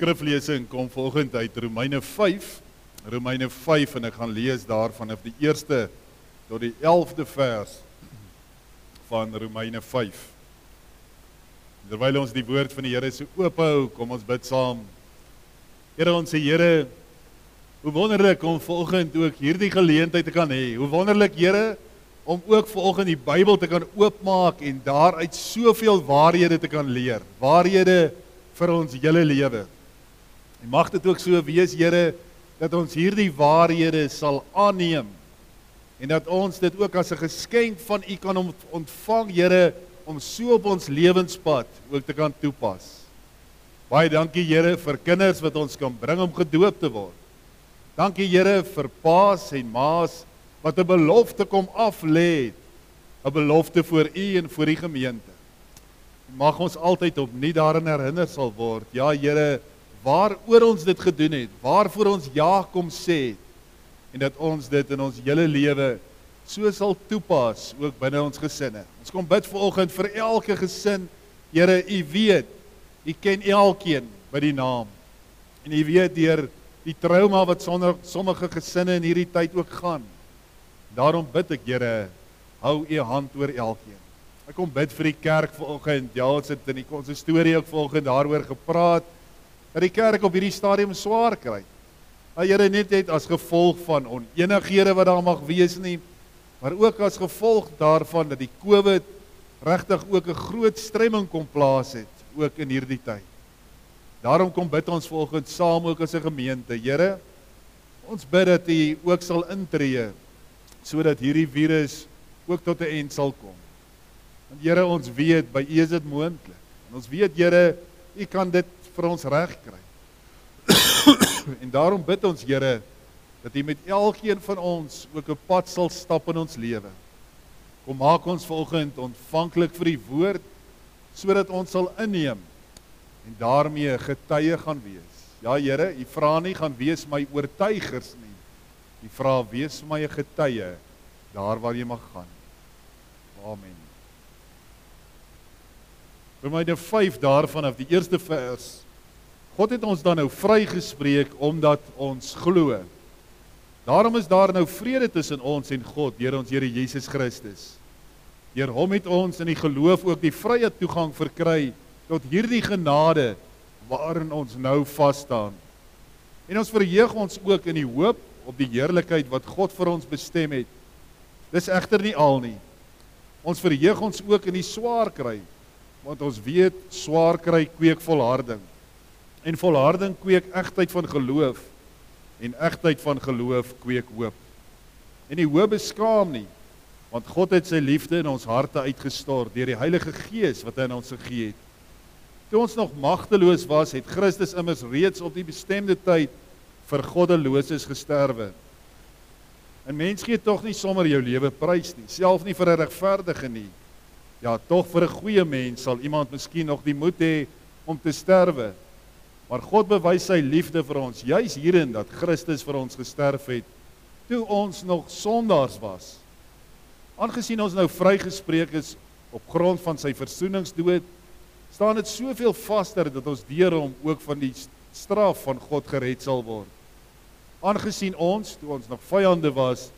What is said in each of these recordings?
skriflesing kom volgende uit Romeine 5. Romeine 5 en ek gaan lees daar vanaf die 1ste tot die 11de vers van Romeine 5. Terwyl ons die woord van die Here so oop hou, kom ons bid saam. Here ons Here, hoe wonderlik om volgende ook hierdie geleentheid te kan hê. Hoe wonderlik Here om ook volgende die Bybel te kan oopmaak en daaruit soveel waarhede te kan leer. Waarhede vir ons hele lewe. En mag dit ook so wees, Here, dat ons hierdie waarhede sal aanneem en dat ons dit ook as 'n geskenk van U kan ontvang, Here, om so op ons lewenspad ook te kan toepas. Baie dankie Here vir kinders wat ons kan bring om gedoop te word. Dankie Here vir paas en maas wat 'n belofte kom af lê, 'n belofte vir U en vir die gemeente. Mag ons altyd opnuut daarin herinner sal word. Ja Here, waaroor ons dit gedoen het, waarvoor ons ja kom sê en dat ons dit in ons hele lewe so sal toepas ook binne ons gesinne. Ons kom bid vanoggend vir elke gesin. Here, U weet, U ken elkeen by die naam. En U weet deur die trauma wat sonder sommige gesinne in hierdie tyd ook gaan. Daarom bid ek, Here, hou U hand oor elkeen. Ek kom bid vir die kerk vanoggend. Ja, ons het in die konsistorie ook vanoggend daaroor gepraat dat die kerk op hierdie stadium swaar kry. Ag Here net net as gevolg van onenighede wat daar mag wees nie, maar ook as gevolg daarvan dat die COVID regtig ook 'n groot stremming kom plaas het ook in hierdie tyd. Daarom kom bid ons vanoggend saam ook as 'n gemeente. Here, ons bid dat U ook sal intree sodat hierdie virus ook tot 'n eind sal kom. Want Here, ons weet by U is dit moontlik. En ons weet Here, U kan dit vir ons regkry. en daarom bid ons Here dat U met elkeen van ons ook 'n pad sal stap in ons lewe. Kom maak ons volgend ontvanklik vir die woord sodat ons sal inneem en daarmee getuie gaan wees. Ja Here, U vra nie gaan wees my oortuigers nie. U vra wees my 'n getuie daar waar jy mag gaan. Amen. Romeine 5 daarvan af die eerste vers. God het ons dan nou vrygespreek omdat ons glo. Daarom is daar nou vrede tussen ons en God deur ons Here Jesus Christus. Deur hom het ons in die geloof ook die vrye toegang verkry tot hierdie genade waarin ons nou vas staan. En ons verheug ons ook in die hoop op die heerlikheid wat God vir ons bestem het. Dis egter nie al nie. Ons verheug ons ook in die swaar kry want ons weet swaar kry kweek volharding en volharding kweek egtheid van geloof en egtheid van geloof kweek hoop. En die hoop beskaam nie want God het sy liefde in ons harte uitgestort deur die Heilige Gees wat hy aan ons gegee het. Toe ons nog magteloos was het Christus immers reeds op die bestemde tyd vir goddeloses gesterwe. 'n mens gee tog nie sommer jou lewe prys nie self nie vir 'n regverdige nie. Ja, tog vir 'n goeie mens sal iemand miskien nog die moed hê om te sterwe. Maar God bewys sy liefde vir ons juis hierin dat Christus vir ons gesterf het toe ons nog sondaars was. Aangesien ons nou vrygespreek is op grond van sy versoeningsdood, staan dit soveel vaster dat ons deur hom ook van die straf van God gered sal word. Aangesien ons toe ons nog vyande was,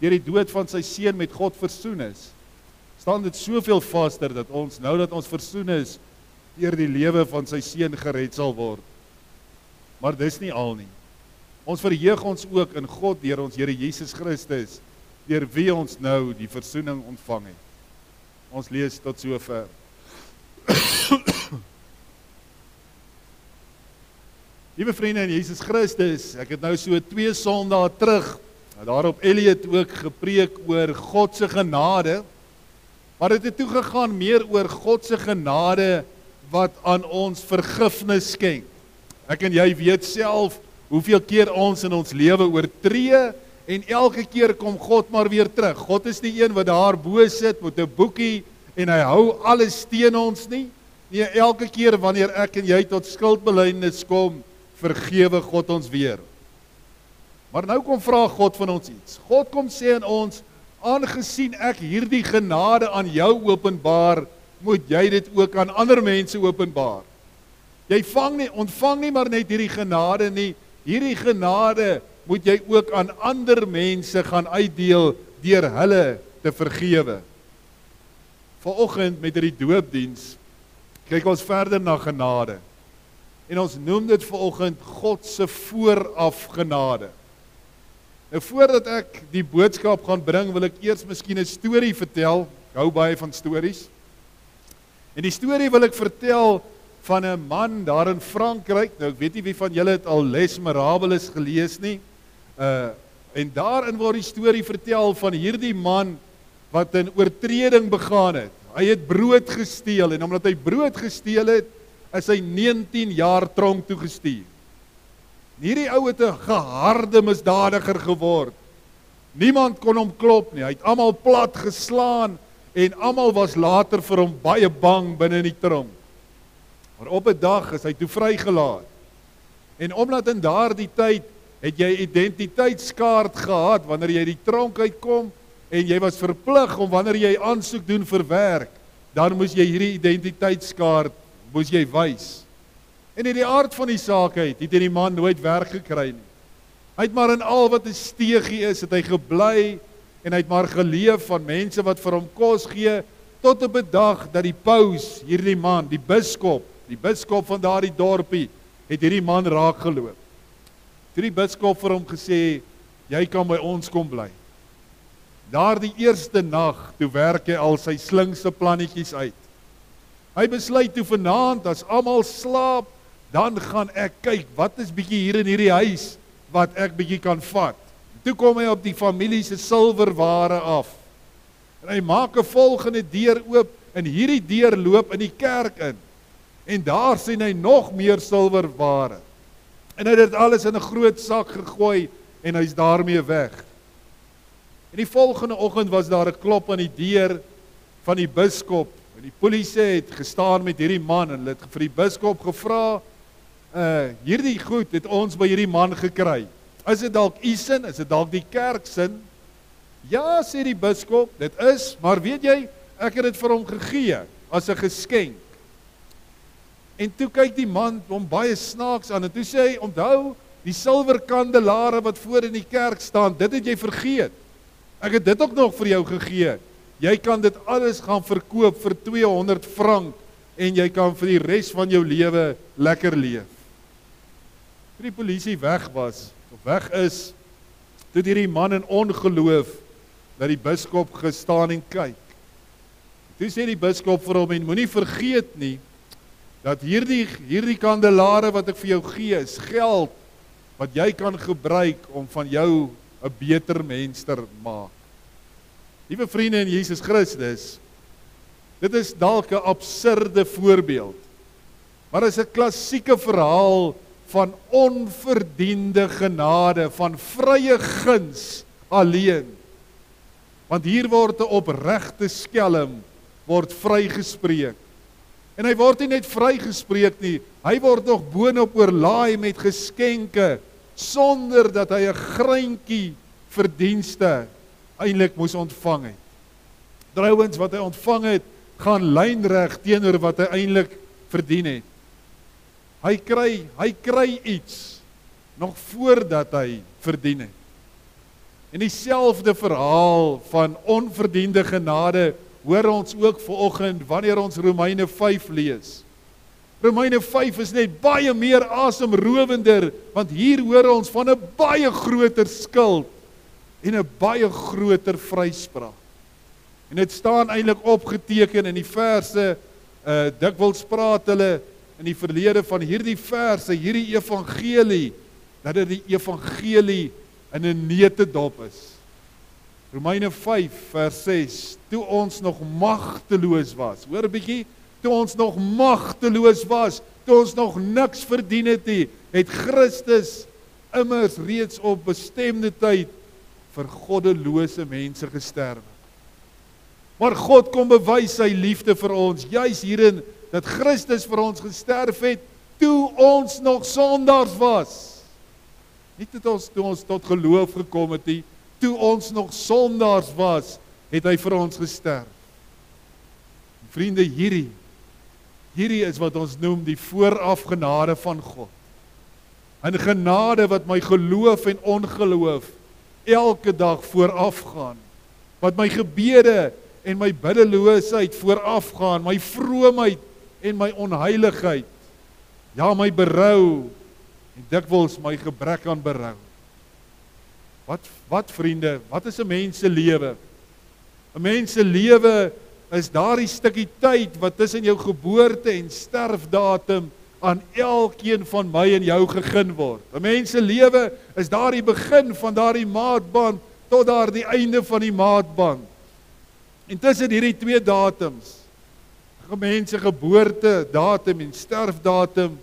deur die dood van sy seun met God versoen is, staan dit soveel vaster dat ons nou dat ons versoen is deur die lewe van sy seun gered sal word. Maar dis nie al nie. Ons verheug ons ook in God deur ons Here Jesus Christus deur wie ons nou die verzoening ontvang het. Ons lees tot sover. Liewe vriende in Jesus Christus, ek het nou so 2 Sondae terug daarop Elliot ook gepreek oor God se genade. Maar dit het toe gegaan meer oor God se genade wat aan ons vergifnis skenk. Ek en jy weet self hoeveel keer ons in ons lewe oortree en elke keer kom God maar weer terug. God is die een wat daar bo sit met 'n boekie en hy hou alles teen ons nie. Nee, elke keer wanneer ek en jy tot skuldbelydenis kom, vergewe God ons weer. Maar nou kom vra God van ons iets. God kom sê aan ons aangesien ek hierdie genade aan jou openbaar, moet jy dit ook aan ander mense openbaar. Jy vang nie ontvang nie maar net hierdie genade nie. Hierdie genade moet jy ook aan ander mense gaan uitdeel deur hulle te vergewe. Vanoggend met hierdie doopdiens kyk ons verder na genade. En ons noem dit vanoggend God se vooraf genade. Nou voordat ek die boodskap gaan bring, wil ek eers miskien 'n storie vertel. Ek hou baie van stories. En die storie wil ek vertel van 'n man daar in Frankryk. Nou ek weet nie wie van julle het al Les Miserables gelees nie. Uh en daarin word die storie vertel van hierdie man wat 'n oortreding begaan het. Hy het brood gesteel en omdat hy brood gesteel het, is hy 19 jaar tronk toe gestuur. Hierdie ou het 'n geharde misdadiger geword. Niemand kon hom klop nie. Hy het almal plat geslaan en almal was later vir hom baie bang binne in die tronk. Maar op 'n dag is hy toe vrygelaat. En omdat in daardie tyd het jy identiteitskaart gehad wanneer jy die tronk uitkom en jy was verplig om wanneer jy aansoek doen vir werk, dan moes jy hierdie identiteitskaart moes jy wys. En in die aard van die saak uit, het hierdie man nooit werk gekry nie. Hy het maar in al wat 'n steegie is, het hy gebly en hy het maar geleef van mense wat vir hom kos gee tot op 'n dag dat die paus hierdie man, die biskop, die biskop van daardie dorpie, het hierdie man raak geloop. Toe die biskop vir hom gesê, "Jy kan by ons kom bly." Daardie eerste nag, toe werk hy al sy slinkse plannetjies uit. Hy besluit toe vanaand as almal slaap, dan gaan ek kyk wat is bietjie hier in hierdie huis wat ek bietjie kan vat. Toe kom hy op die familie se silwerware af. En hy maak 'n volgende deur oop en hierdie deur loop in die kerk in. En daar sien hy nog meer silwerware. En hy het dit alles in 'n groot sak gegooi en hy's daarmee weg. En die volgende oggend was daar 'n klop aan die deur van die biskop en die polisie het gestaan met hierdie man en hulle het vir die biskop gevra uh hierdie goed het ons by hierdie man gekry. Is dit dalk u sin? Is dit dalk die kerk sin? Ja, sê die biskop, dit is, maar weet jy, ek het dit vir hom gegee as 'n geskenk. En toe kyk die man hom baie snaaks aan en toe sê hy, "Onthou, die silwer kandelaare wat voor in die kerk staan, dit het jy vergeet. Ek het dit ook nog vir jou gegee. Jy kan dit alles gaan verkoop vir 200 frank en jy kan vir die res van jou lewe lekker leef." Toe die polisie weg was, of weg is, toe hierdie man in ongeloof dat die biskop gestaan en kyk. Toe sê die biskop vir hom en moenie vergeet nie dat hierdie hierdie kandelaare wat ek vir jou gee is geld wat jy kan gebruik om van jou 'n beter mens te maak. Liewe vriende in Jesus Christus, dit is dalk 'n absurde voorbeeld. Maar dit is 'n klassieke verhaal van onverdiende genade, van vrye guns alleen. Want hier word 'n opregte skelm word vrygespreek. En hy word nie net vrygespreek nie, hy word nog boonop oorlaai met geskenke sonder dat hy 'n greintjie verdienste eintlik moes ontvang het. Trouwens wat hy ontvang het, gaan lynreg teenoor wat hy eintlik verdien het. Hy kry hy kry iets nog voordat hy verdien het. En dieselfde verhaal van onverdiende genade hoor ons ook vanoggend wanneer ons Romeine 5 lees. Romeine 5 is net baie meer asemrowender want hier hoor ons van 'n baie groter skuld en 'n baie groter vryspraak. En dit staan eintlik opgeteken in die verse uh dikwels praat hulle in die verlede van hierdie verse, hierdie evangelie, dat dit die evangelie in 'n neutedop is. Romeine 5 vers 6: Toe ons nog magteloos was. Hoor 'n bietjie, toe ons nog magteloos was, toe ons nog niks verdien het nie, het Christus immers reeds op bestemde tyd vir goddelose mense gesterf. Maar God kom bewys sy liefde vir ons juis hierin dat Christus vir ons gesterf het toe ons nog sondaars was. Nie toe ons toe ons tot geloof gekom het nie, toe ons nog sondaars was, het hy vir ons gesterf. Vriende, hierdie Hierdie is wat ons noem die voorafgenade van God. 'n Genade wat my geloof en ongeloof elke dag voorafgaan. Wat my gebede en my biddeloosheid voorafgaan, my vroomheid en my onheiligheid. Ja, my berou en dikwels my gebrek aan berou. Wat wat vriende, wat is 'n mens se lewe? 'n Mens se lewe is daardie stukkie tyd wat tussen jou geboorte en sterfdatum aan elkeen van my en jou gegee word. 'n Mens se lewe is daardie begin van daardie maatband tot daardie einde van die maatband. En tussen hierdie twee datums, 'n mens se geboorte datum en sterfdatum,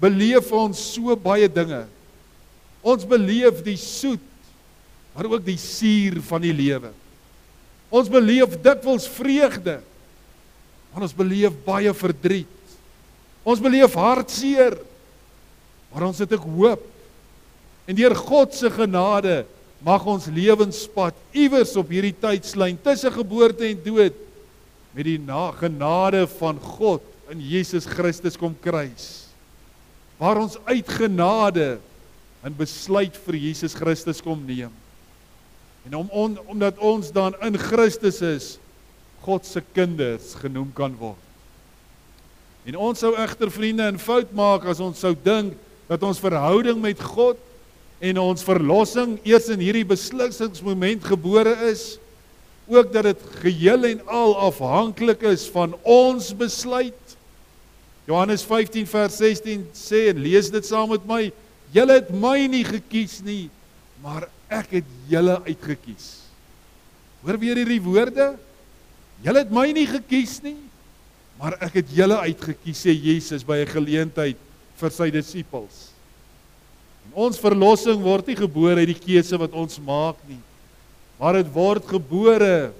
beleef ons so baie dinge. Ons beleef die soet, maar ook die suur van die lewe. Ons beleef dikwels vreugde, maar ons beleef baie verdriet. Ons beleef hartseer, maar ons het ook hoop. En deur God se genade mag ons lewenspad iewers op hierdie tydslyn tussen geboorte en dood met die genade van God in Jesus Christus kom kruis waar ons uit genade 'n besluit vir Jesus Christus kom neem. En om on, omdat ons dan in Christus is, God se kinders genoem kan word. En ons sou egter vriende in fout maak as ons sou dink dat ons verhouding met God en ons verlossing eers in hierdie beslissingsmoment gebore is, ook dat dit geheel en al afhanklik is van ons besluit Johannes 15 vers 16 sê en lees dit saam met my. Julle het my nie gekies nie, maar ek het julle uitgekies. Hoor weer hierdie woorde? Julle het my nie gekies nie, maar ek het julle uitgekies sê Jesus by 'n geleentheid vir sy disippels. Ons verlossing word nie gebore uit die keuse wat ons maak nie, maar dit word gebore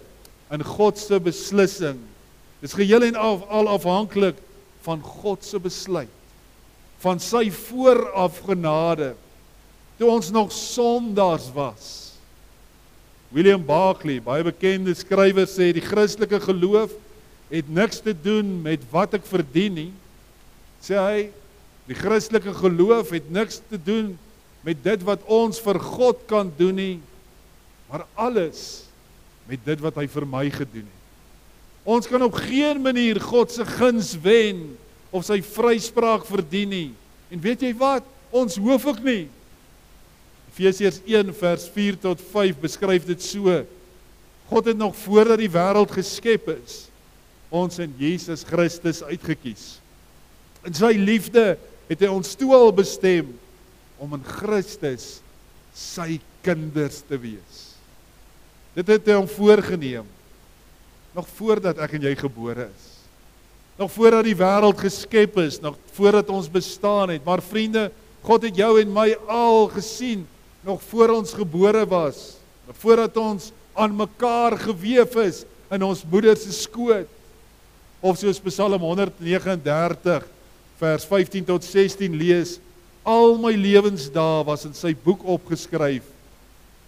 in God se beslissing. Dis geheel en al, al afhanklik van God se besluit van sy vooraf genade toe ons nog sondaars was William Barclay baie bekende skrywer sê die Christelike geloof het niks te doen met wat ek verdien nie sê hy die Christelike geloof het niks te doen met dit wat ons vir God kan doen nie maar alles met dit wat hy vir my gedoen het Ons kan op geen manier God se guns wen of sy vryspraak verdien nie. En weet jy wat? Ons hoef ook nie. Efesiërs 1 vers 4 tot 5 beskryf dit so. God het nog voordat die wêreld geskep is, ons in Jesus Christus uitgekies. In sy liefde het hy ons toe al bestem om in Christus sy kinders te wees. Dit het hy hom voorgenem nog voordat ek en jy gebore is. Nog voordat die wêreld geskep is, nog voordat ons bestaan het. Maar vriende, God het jou en my al gesien nog voor ons gebore was. Voordat ons aan mekaar gewewe is in ons moeder se skoot. Of soos Psalm 139 vers 15 tot 16 lees, al my lewensdae was in sy boek opgeskryf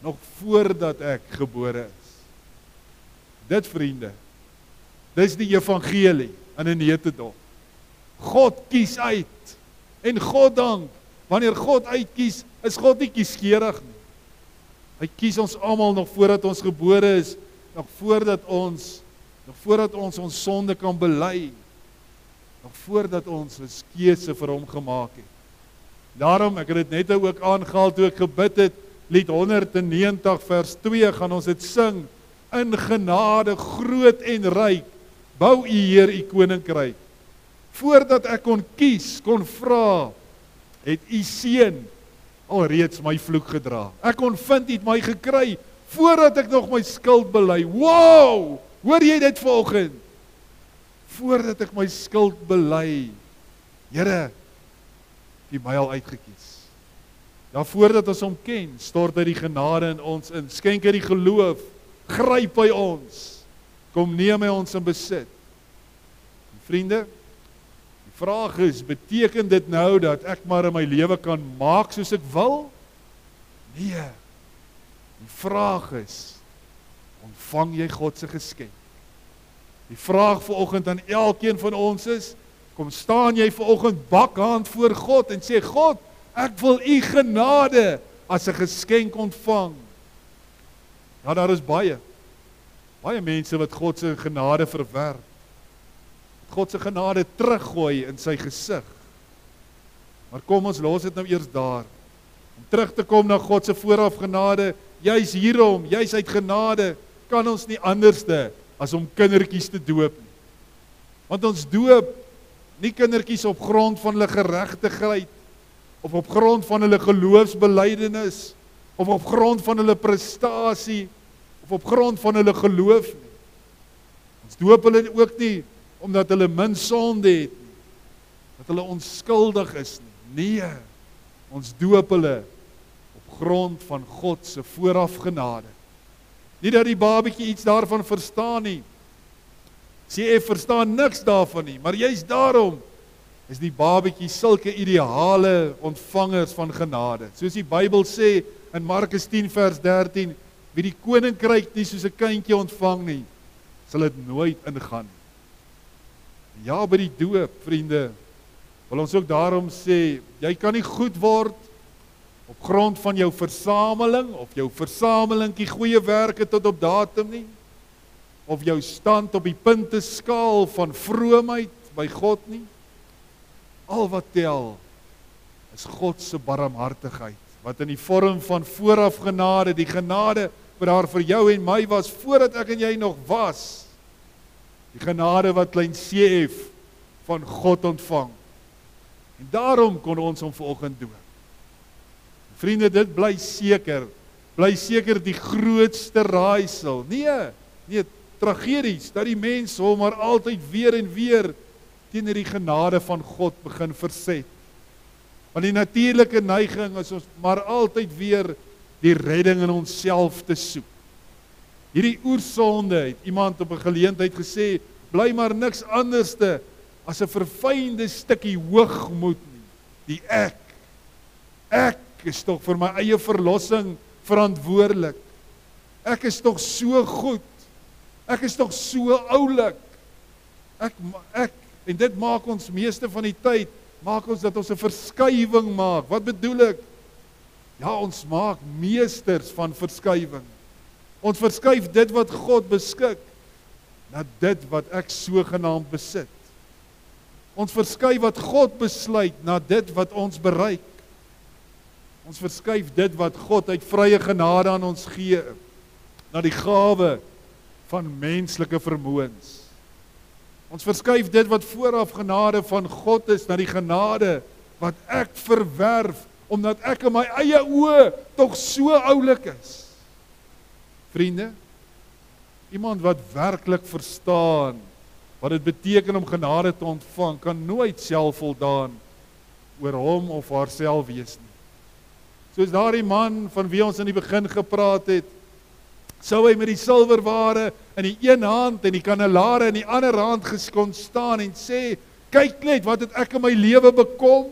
nog voordat ek gebore is. Dit vriende. Dis die evangelie in 'n netedop. God kies uit. En God dank, wanneer God uitkies, is God nie kieskeurig nie. Hy kies ons almal nog voordat ons gebore is, nog voordat ons nog voordat ons ons sonde kan bely. Nog voordat ons 'n keuse vir hom gemaak het. Daarom ek het dit net ook aangehaal toe ek gebid het, lied 190 vers 2 gaan ons dit sing in genade groot en ryk bou u Heer u koninkryk voordat ek kon kies kon vra het u seun alreeds my vloek gedra. Ek kon vind u het my gekry voordat ek nog my skuld bely. Wow! Hoor jy dit vanoggend voordat ek my skuld bely. Here u my al uitgekies. Dan voordat ons hom ken stort hy die genade in ons in. Skenk hy die geloof. Gryp hy ons. Kom neem hy ons in besit. En vriende, vraag is, beteken dit nou dat ek maar in my lewe kan maak soos ek wil? Nee. Die vraag is, ontvang jy God se geskenk? Die vraag vanoggend aan elkeen van ons is, Kom staan jy ver oggend bakhand voor God en sê God, ek wil u genade as 'n geskenk ontvang. Ja, daar is baie baie mense wat God se genade verwerp. God se genade teruggooi in sy gesig. Maar kom ons los dit nou eers daar. Om terug te kom na God se voorafgenade, jy's hierom, jy's uit genade, kan ons nie anderste as om kindertjies te doop nie. Want ons doop nie kindertjies op grond van hulle geregtigheid of op grond van hulle geloofsbelijdenis of op grond van hulle prestasie of op grond van hulle geloof nie. Ons doop hulle ook nie omdat hulle min sonde het nie. Dat hulle onskuldig is nie. Nee. Ons doop hulle op grond van God se voorafgenade. Nie dat die babatjie iets daarvan verstaan nie. Sê hy verstaan niks daarvan nie, maar juist daarom is die babatjie sulke ideale ontvangers van genade. Soos die Bybel sê in Markus 10 vers 13, wie die koninkryk nie soos 'n kindjie ontvang nie, sal dit nooit ingaan nie. Ja, by die doop, vriende, wil ons ook daarom sê, jy kan nie goed word op grond van jou versameling of jou versamelingkie goeie werke tot op datum nie of jou stand op die punte skaal van vroomheid by God nie. Al wat tel is God se barmhartigheid wat in die vorm van voorafgenade, die genade wat daar vir jou en my was voordat ek en jy nog was. Die genade wat klein CF van God ontvang. En daarom kon ons hom vanoggend doop. Vriende, dit bly seker, bly seker die grootste raaisel. Nee, nee, tragedies dat die mens hom maar altyd weer en weer teenoor die genade van God begin verset. Want die natuurlike neiging is ons maar altyd weer die redding in onsself te soek. Hierdie oersonde het iemand op 'n geleentheid gesê, bly maar niks anderste as 'n verfynde stukkie hoogmoed nie. Die ek. Ek is tog vir my eie verlossing verantwoordelik. Ek is tog so goed. Ek is tog so oulik. Ek ek en dit maak ons meeste van die tyd maak ons dat ons 'n verskywing maak. Wat bedoel ek? Ja, ons maak meesters van verskywing. Ons verskuif dit wat God beskik na dit wat ek sogenaamd besit. Ons verskuif wat God besluit na dit wat ons bereik. Ons verskuif dit wat God uit vrye genade aan ons gee na die gawe van menslike vermoëns. Ons verskuif dit wat vooraf genade van God is na die genade wat ek verwerf omdat ek in my eie oë tog so oulik is. Vriende, iemand wat werklik verstaan wat dit beteken om genade te ontvang, kan nooit selfvoldaan oor hom of haarself wees nie. Soos daardie man van wie ons in die begin gepraat het, sou hy met die silwerware in die een hand en die kandelare in die ander hand geskon staan en sê kyk net wat het ek in my lewe bekom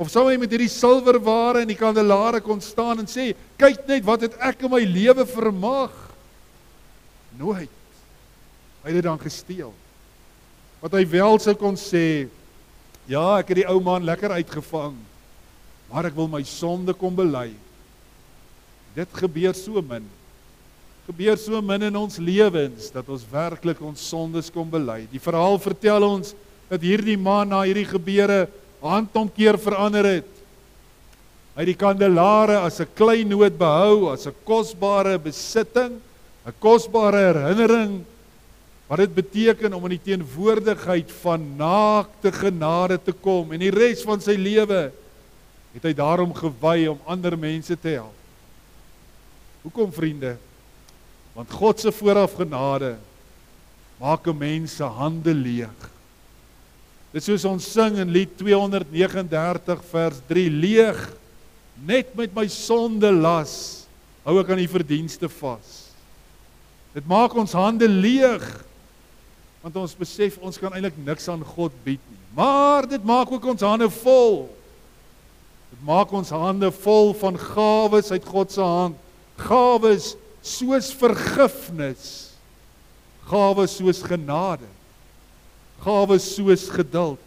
of sou hy met hierdie silwerware en die kandelare kon staan en sê kyk net wat het ek in my lewe vermag. Nooit. Hy het dit dan gesteel. Wat hy wel sou kon sê ja ek het die ou man lekker uitgevang maar ek wil my sonde kom bely. Dit gebeur so min. Gebeur so min in ons lewens dat ons werklik ons sondes kom bely. Die verhaal vertel ons dat hierdie man na hierdie gebeure handomkeer verander het. Hy die kandelare as 'n klein noot behou, as 'n kosbare besitting, 'n kosbare herinnering wat dit beteken om in die teenwoordigheid van naakte genade te kom en die res van sy lewe het hy daarom gewy om ander mense te help. Hoekom vriende? Want God se voorafgenade maak 'n mens se hande leeg. Dit soos ons sing in lied 239 vers 3 leeg net met my sonde las hou ek aan die verdienste vas. Dit maak ons hande leeg want ons besef ons kan eintlik niks aan God bied nie. Maar dit maak ook ons hande vol. Dit maak ons hande vol van gawes uit God se hand. Gawes soos vergifnis gawes soos genade Gawes soos geduld.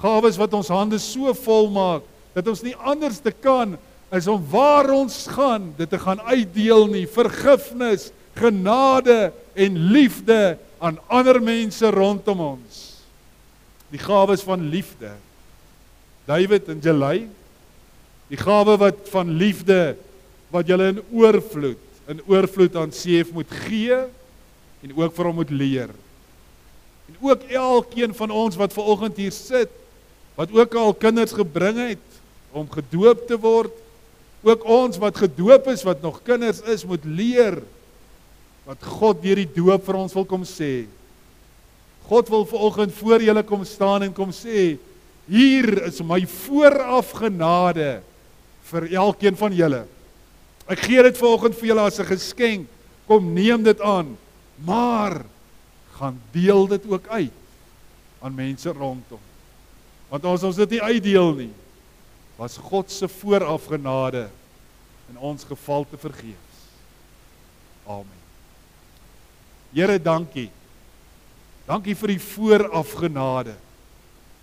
Gawes wat ons hande so vol maak dat ons nie anders te kan is om waar ons gaan dit te gaan uitdeel nie vergifnis, genade en liefde aan ander mense rondom ons. Die gawes van liefde. David en Jelay die gawe wat van liefde wat julle in oorvloed in oorvloed aan Seef moet gee en ook vir hom moet leer. En ook elkeen van ons wat ver oggend hier sit wat ook al kinders gebring het om gedoop te word, ook ons wat gedoop is wat nog kinders is moet leer wat God deur die doop vir ons wil kom sê. God wil ver oggend voor julle kom staan en kom sê hier is my vooraf genade vir elkeen van julle. Ek gee dit ver oggend vir julle as 'n geskenk. Kom neem dit aan. Maar gaan deel dit ook uit aan mense rondom. Want as ons dit nie uitdeel nie, was God se vooraf genade in ons geval te vergeefs. Amen. Here, dankie. Dankie vir die vooraf genade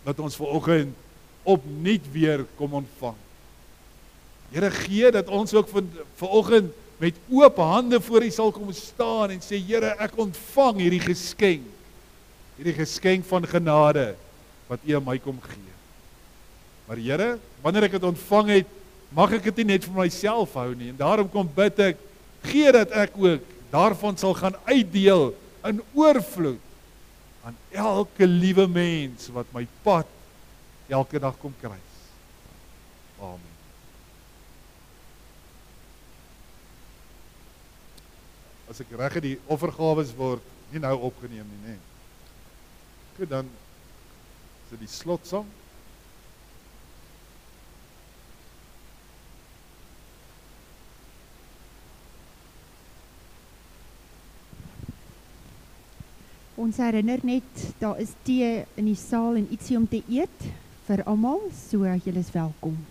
dat ons ver oggend opnuut weer kom ontvang. Here gee dat ons ook van vanoggend met oop hande voor U sal kom staan en sê Here, ek ontvang hierdie geskenk. Hierdie geskenk van genade wat U aan my kom gee. Maar Here, wanneer ek dit ontvang het, mag ek dit nie net vir myself hou nie en daarom kom bid ek gee dat ek ook daarvan sal gaan uitdeel in oorvloed aan elke liewe mens wat my pad elke dag kom kruis. Amen. As ek reg het die offergawes word nie nou opgeneem nie, nê. Goed dan is dit die slotsang. Ons herinner net daar is tee in die saal en ietsie om te eet vir almal, so julle is welkom.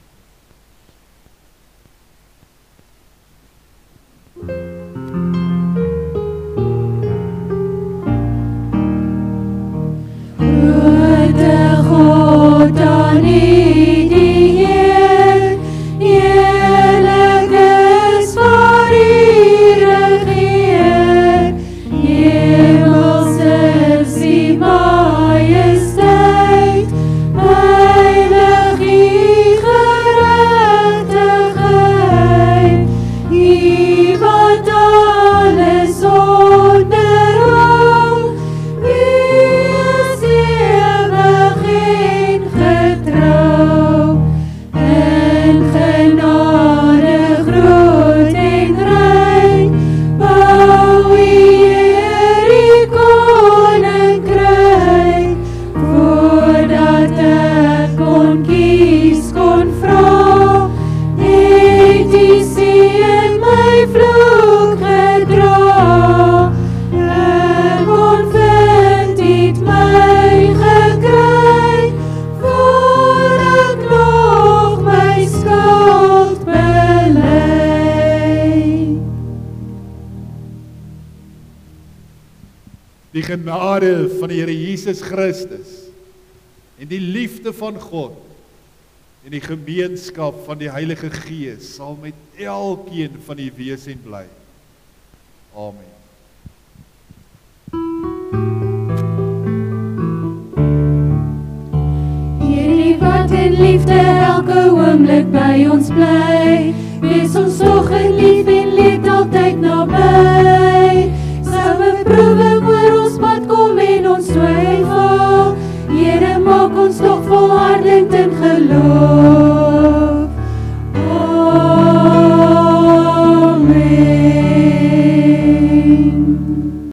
Jesus Christus en die liefde van God en die gemeenskap van die Heilige Gees sal met elkeen van u wees en bly. Amen. Hierdie wat in liefde elke oomblik by ons bly, wees ons tog in lief en leed altyd naby. Sou 'n oor ons twyfel, Here maak ons tog volhardend in geloof.